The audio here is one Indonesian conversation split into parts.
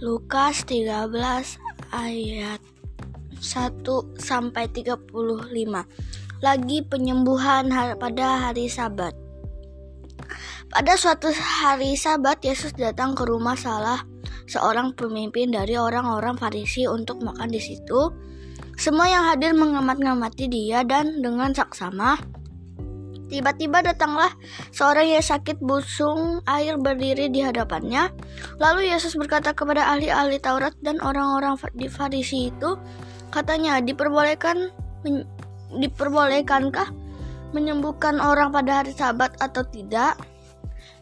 Lukas 13 ayat 1 sampai 35. Lagi penyembuhan pada hari Sabat. Pada suatu hari Sabat, Yesus datang ke rumah salah seorang pemimpin dari orang-orang Farisi untuk makan di situ. Semua yang hadir mengamat-ngamati dia dan dengan saksama Tiba-tiba datanglah seorang yang sakit busung air berdiri di hadapannya. Lalu Yesus berkata kepada ahli-ahli Taurat dan orang-orang di Farisi itu, katanya, diperbolehkan men, diperbolehkankah menyembuhkan orang pada hari Sabat atau tidak?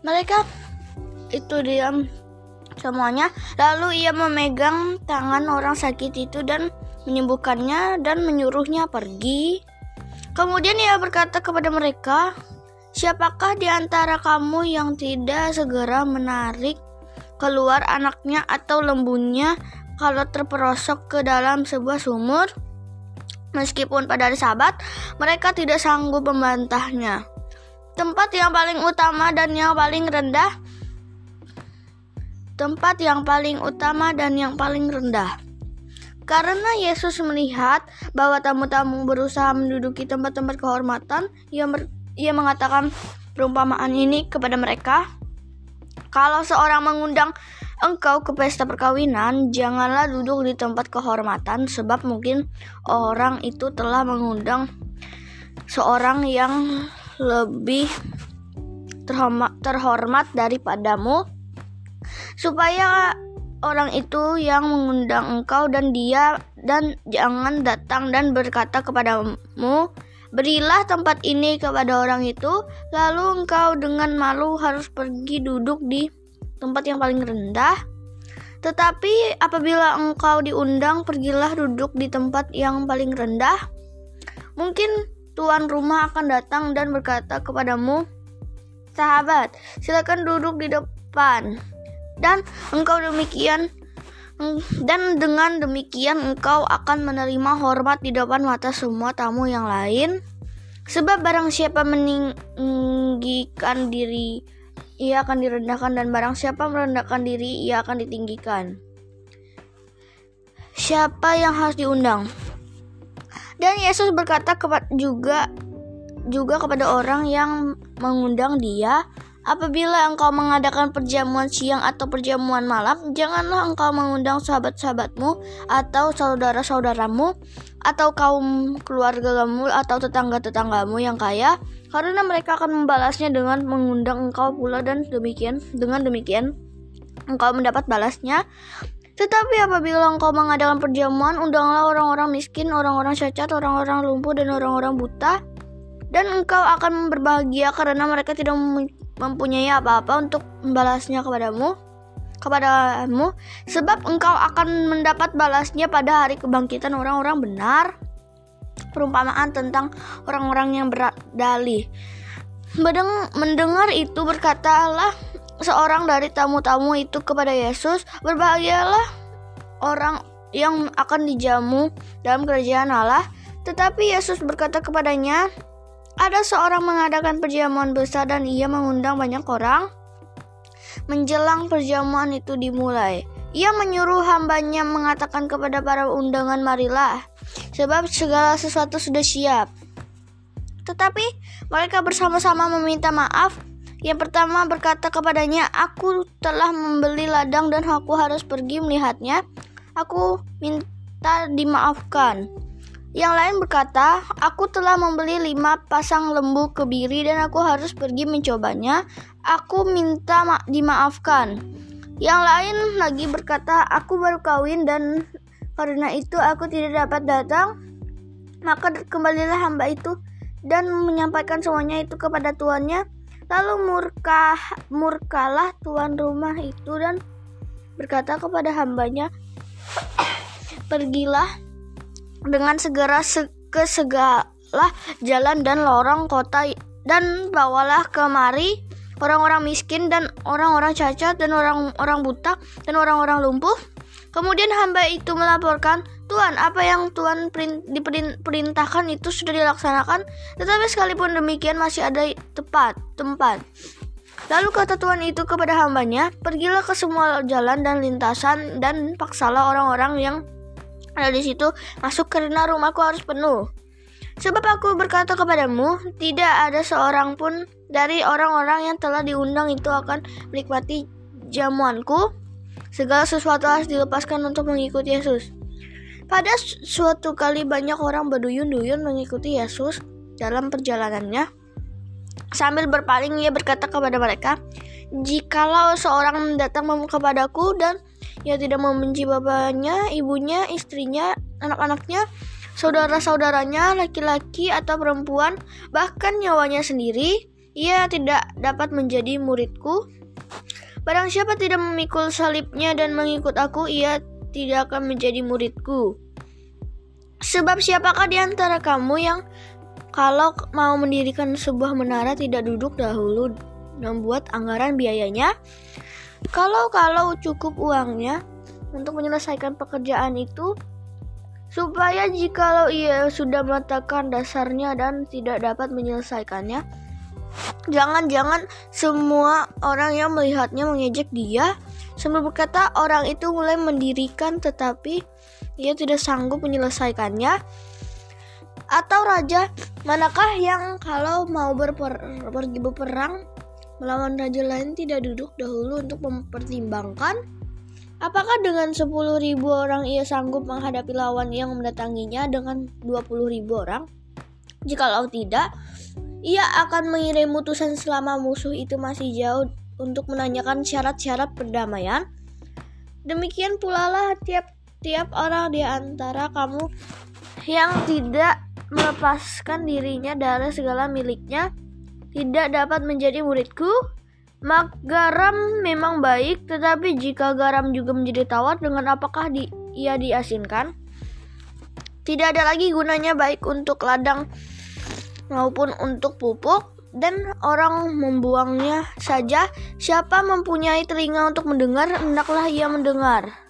Mereka itu diam semuanya. Lalu ia memegang tangan orang sakit itu dan menyembuhkannya dan menyuruhnya pergi. Kemudian ia berkata kepada mereka, Siapakah di antara kamu yang tidak segera menarik keluar anaknya atau lembunya kalau terperosok ke dalam sebuah sumur? Meskipun pada hari sabat, mereka tidak sanggup membantahnya. Tempat yang paling utama dan yang paling rendah tempat yang paling utama dan yang paling rendah. Karena Yesus melihat bahwa tamu-tamu berusaha menduduki tempat-tempat kehormatan, ia, ia mengatakan perumpamaan ini kepada mereka. Kalau seorang mengundang engkau ke pesta perkawinan, janganlah duduk di tempat kehormatan sebab mungkin orang itu telah mengundang seorang yang lebih terhormat, terhormat daripadamu supaya orang itu yang mengundang engkau dan dia dan jangan datang dan berkata kepadamu Berilah tempat ini kepada orang itu, lalu engkau dengan malu harus pergi duduk di tempat yang paling rendah. Tetapi apabila engkau diundang, pergilah duduk di tempat yang paling rendah. Mungkin tuan rumah akan datang dan berkata kepadamu, "Sahabat, silakan duduk di depan." Dan engkau demikian dan dengan demikian engkau akan menerima hormat di depan mata semua tamu yang lain. Sebab barang siapa meninggikan diri ia akan direndahkan dan barang siapa merendahkan diri ia akan ditinggikan. Siapa yang harus diundang? Dan Yesus berkata juga juga kepada orang yang mengundang dia Apabila engkau mengadakan perjamuan siang atau perjamuan malam, janganlah engkau mengundang sahabat-sahabatmu atau saudara-saudaramu atau kaum keluargamu atau tetangga-tetanggamu yang kaya, karena mereka akan membalasnya dengan mengundang engkau pula dan demikian dengan demikian engkau mendapat balasnya. Tetapi apabila engkau mengadakan perjamuan, undanglah orang-orang miskin, orang-orang cacat, orang-orang lumpuh, dan orang-orang buta, dan engkau akan berbahagia karena mereka tidak mempunyai apa-apa untuk membalasnya kepadamu kepadamu sebab engkau akan mendapat balasnya pada hari kebangkitan orang-orang benar. Perumpamaan tentang orang-orang yang berdalih mendengar itu berkatalah seorang dari tamu-tamu itu kepada Yesus berbahagialah orang yang akan dijamu dalam kerajaan Allah. Tetapi Yesus berkata kepadanya ada seorang mengadakan perjamuan besar dan ia mengundang banyak orang. Menjelang perjamuan itu dimulai, ia menyuruh hambanya mengatakan kepada para undangan marilah, sebab segala sesuatu sudah siap. Tetapi mereka bersama-sama meminta maaf. Yang pertama berkata kepadanya, Aku telah membeli ladang dan aku harus pergi melihatnya. Aku minta dimaafkan. Yang lain berkata, aku telah membeli lima pasang lembu kebiri dan aku harus pergi mencobanya. Aku minta ma dimaafkan. Yang lain lagi berkata, aku baru kawin dan karena itu aku tidak dapat datang. Maka kembalilah hamba itu dan menyampaikan semuanya itu kepada tuannya. Lalu murka murkalah tuan rumah itu dan berkata kepada hambanya, pergilah dengan segera se ke segala jalan dan lorong kota dan bawalah kemari orang-orang miskin dan orang-orang cacat dan orang-orang buta dan orang-orang lumpuh. Kemudian hamba itu melaporkan, Tuhan, apa yang Tuhan diperintahkan itu sudah dilaksanakan, tetapi sekalipun demikian masih ada tepat tempat. Lalu kata Tuhan itu kepada hambanya, pergilah ke semua jalan dan lintasan dan paksalah orang-orang yang ada di situ masuk karena rumahku harus penuh. Sebab aku berkata kepadamu, tidak ada seorang pun dari orang-orang yang telah diundang itu akan menikmati jamuanku. Segala sesuatu harus dilepaskan untuk mengikuti Yesus. Pada suatu kali banyak orang berduyun-duyun mengikuti Yesus dalam perjalanannya. Sambil berpaling ia berkata kepada mereka, Jikalau seorang datang kepadaku dan ia tidak membenci bapaknya, ibunya, istrinya, anak-anaknya, saudara-saudaranya, laki-laki atau perempuan, bahkan nyawanya sendiri, ia tidak dapat menjadi muridku. Barang siapa tidak memikul salibnya dan mengikut aku, ia tidak akan menjadi muridku. Sebab siapakah di antara kamu yang kalau mau mendirikan sebuah menara tidak duduk dahulu membuat anggaran biayanya. Kalau-kalau cukup uangnya untuk menyelesaikan pekerjaan itu supaya jikalau ia sudah meletakkan dasarnya dan tidak dapat menyelesaikannya jangan-jangan semua orang yang melihatnya mengejek dia. Sambil berkata orang itu mulai mendirikan tetapi ia tidak sanggup menyelesaikannya. Atau raja manakah yang kalau mau berper, pergi berperang melawan raja lain tidak duduk dahulu untuk mempertimbangkan? Apakah dengan 10.000 orang ia sanggup menghadapi lawan yang mendatanginya dengan 20.000 orang? Jikalau tidak ia akan mengirim utusan selama musuh itu masih jauh untuk menanyakan syarat-syarat perdamaian. Demikian pula lah tiap-tiap orang di antara kamu yang tidak melepaskan dirinya dari segala miliknya tidak dapat menjadi muridku? Mak garam memang baik, tetapi jika garam juga menjadi tawar, dengan apakah di, ia diasinkan? Tidak ada lagi gunanya baik untuk ladang maupun untuk pupuk, dan orang membuangnya saja. Siapa mempunyai telinga untuk mendengar, hendaklah ia mendengar.